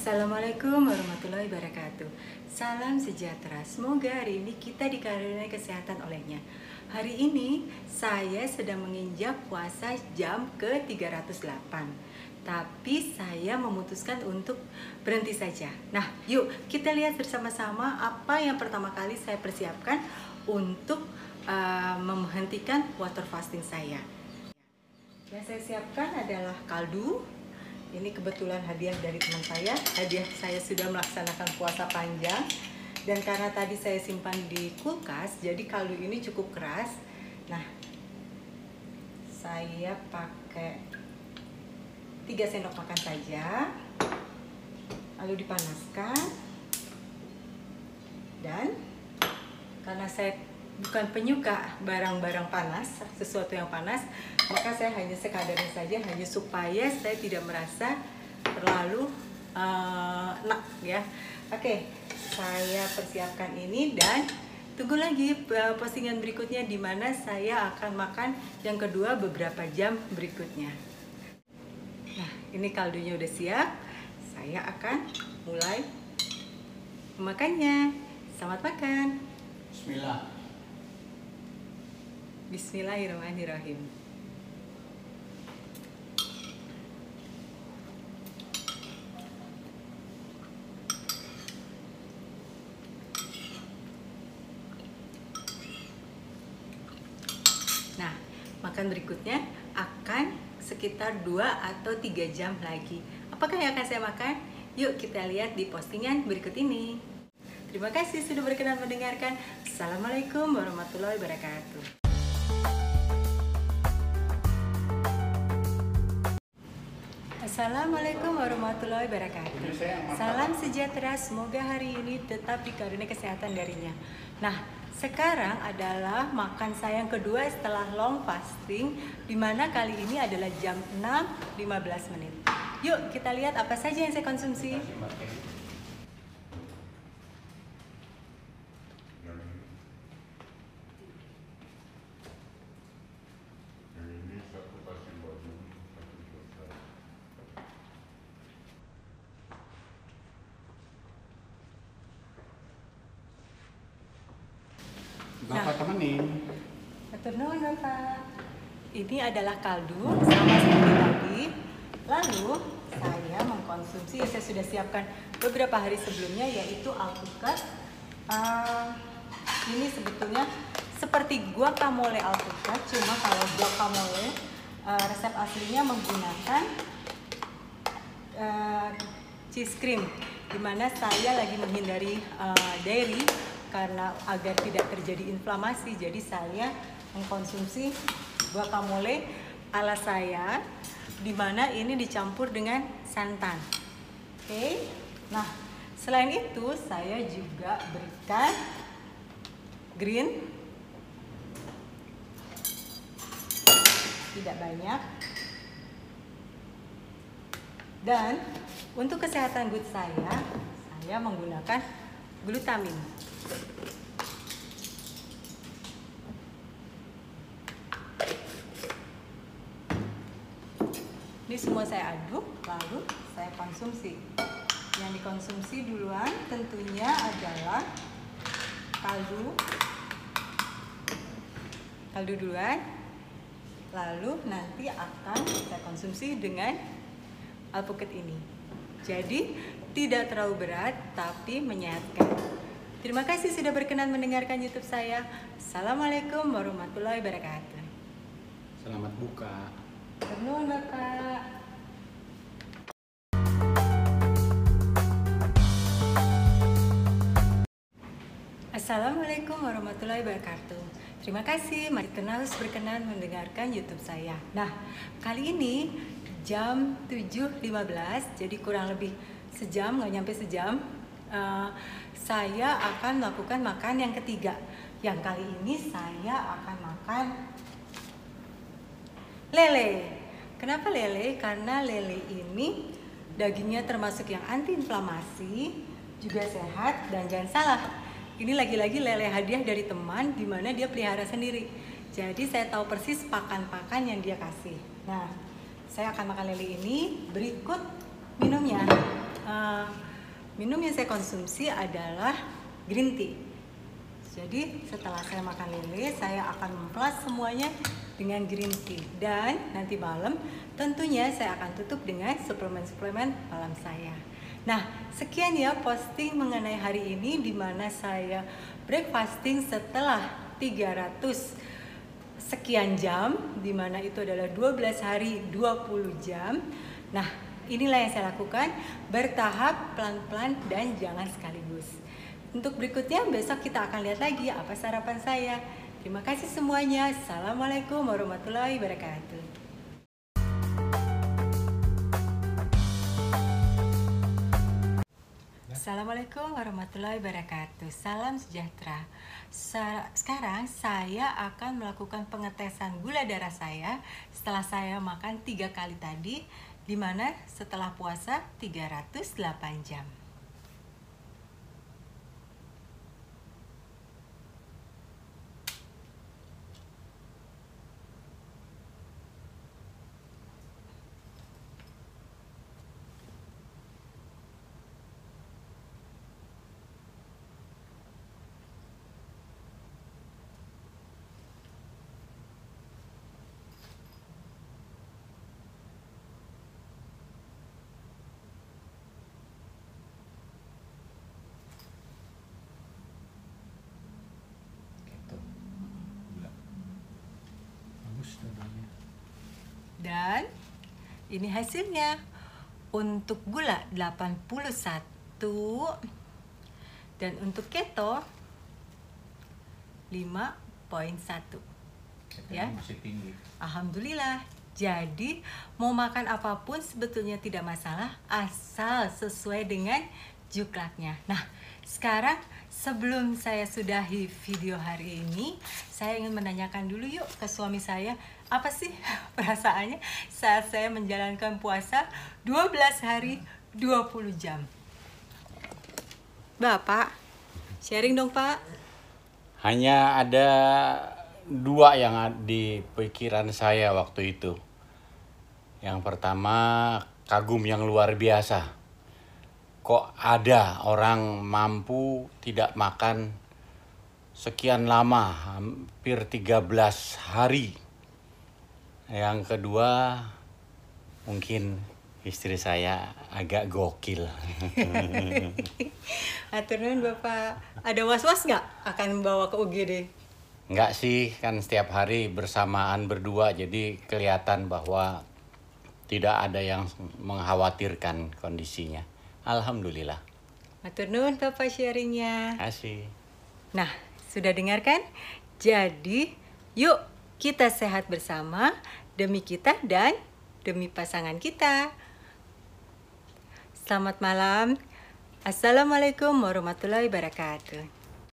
Assalamualaikum warahmatullahi wabarakatuh. Salam sejahtera. Semoga hari ini kita dikaruniai kesehatan olehnya. Hari ini saya sedang menginjak puasa jam ke-308 Tapi saya memutuskan untuk berhenti saja. Nah yuk kita lihat bersama-sama apa yang pertama kali saya persiapkan Untuk uh, menghentikan water fasting saya. Yang saya siapkan adalah kaldu ini kebetulan hadiah dari teman saya. Hadiah saya sudah melaksanakan puasa panjang. Dan karena tadi saya simpan di kulkas jadi kaldu ini cukup keras. Nah saya pakai 3 sendok makan saja. Lalu dipanaskan. Dan karena saya bukan penyuka barang-barang panas, sesuatu yang panas, maka saya hanya sekadarnya saja, hanya supaya saya tidak merasa terlalu uh, enak ya. Oke, saya persiapkan ini dan tunggu lagi uh, postingan berikutnya di mana saya akan makan yang kedua beberapa jam berikutnya. Nah, ini kaldunya udah siap. Saya akan mulai memakannya. Selamat makan. Bismillah. Bismillahirrahmanirrahim. Nah, makan berikutnya akan sekitar 2 atau 3 jam lagi. Apakah yang akan saya makan? Yuk kita lihat di postingan berikut ini. Terima kasih sudah berkenan mendengarkan. Assalamualaikum warahmatullahi wabarakatuh. Assalamualaikum warahmatullahi wabarakatuh. Salam sejahtera, semoga hari ini tetap dikaruniai kesehatan darinya. Nah, sekarang adalah makan saya yang kedua setelah long fasting, di mana kali ini adalah jam 6.15 menit. Yuk kita lihat apa saja yang saya konsumsi. Bapak temenin. Betul Bapak. Ini adalah kaldu sama seperti tadi. Lalu saya mengkonsumsi saya sudah siapkan beberapa hari sebelumnya yaitu alpukat. Uh, ini sebetulnya seperti guacamole alpukat, cuma kalau guacamole uh, resep aslinya menggunakan uh, cheese cream, di mana saya lagi menghindari uh, dairy karena agar tidak terjadi inflamasi jadi saya mengkonsumsi guacamole ala saya di mana ini dicampur dengan santan. Oke okay? nah selain itu saya juga berikan green. Tidak banyak. Dan untuk kesehatan gut saya saya menggunakan glutamin ini semua saya aduk, lalu saya konsumsi. Yang dikonsumsi duluan tentunya adalah kaldu. Kaldu duluan. Lalu nanti akan saya konsumsi dengan alpukat ini. Jadi tidak terlalu berat tapi menyehatkan. Terima kasih sudah berkenan mendengarkan YouTube saya. Assalamualaikum warahmatullahi wabarakatuh. Selamat buka. Terima Bapak. Assalamualaikum warahmatullahi wabarakatuh. Terima kasih, mari terus berkenan mendengarkan YouTube saya. Nah, kali ini jam 7.15, jadi kurang lebih sejam, nggak nyampe sejam. Uh, saya akan melakukan makan yang ketiga. Yang kali ini saya akan makan lele. Kenapa lele? Karena lele ini dagingnya termasuk yang anti inflamasi, juga sehat dan jangan salah. Ini lagi-lagi lele hadiah dari teman di mana dia pelihara sendiri. Jadi saya tahu persis pakan-pakan yang dia kasih. Nah, saya akan makan lele ini berikut minumnya. uh, minum yang saya konsumsi adalah green tea. Jadi setelah saya makan lele, saya akan memplas semuanya dengan green tea. Dan nanti malam tentunya saya akan tutup dengan suplemen-suplemen malam saya. Nah, sekian ya posting mengenai hari ini di mana saya breakfasting setelah 300 sekian jam di mana itu adalah 12 hari 20 jam. Nah, inilah yang saya lakukan bertahap pelan-pelan dan jangan sekaligus. Untuk berikutnya besok kita akan lihat lagi apa sarapan saya. Terima kasih semuanya. Assalamualaikum warahmatullahi wabarakatuh. Assalamualaikum warahmatullahi wabarakatuh. Salam sejahtera. Sekarang saya akan melakukan pengetesan gula darah saya setelah saya makan tiga kali tadi, di mana setelah puasa 308 jam. Dan ini hasilnya. Untuk gula 81 dan untuk keto 5.1. Ya. Masih tinggi. Alhamdulillah. Jadi mau makan apa pun sebetulnya tidak masalah asal sesuai dengan juklatnya. Nah, sekarang sebelum saya sudahi video hari ini, saya ingin menanyakan dulu yuk ke suami saya apa sih perasaannya saat saya menjalankan puasa 12 hari 20 jam? Bapak, sharing dong Pak. Hanya ada dua yang di pikiran saya waktu itu. Yang pertama kagum yang luar biasa. Kok ada orang mampu tidak makan sekian lama, hampir 13 hari yang kedua mungkin istri saya agak gokil. Aturan Bapak, ada was-was nggak akan bawa ke UGD? Nggak sih, kan setiap hari bersamaan berdua jadi kelihatan bahwa tidak ada yang mengkhawatirkan kondisinya. Alhamdulillah. Matur nuwun Bapak sharingnya. Kasih. Nah, sudah dengarkan? Jadi, yuk kita sehat bersama demi kita dan demi pasangan kita. Selamat malam. Assalamualaikum warahmatullahi wabarakatuh.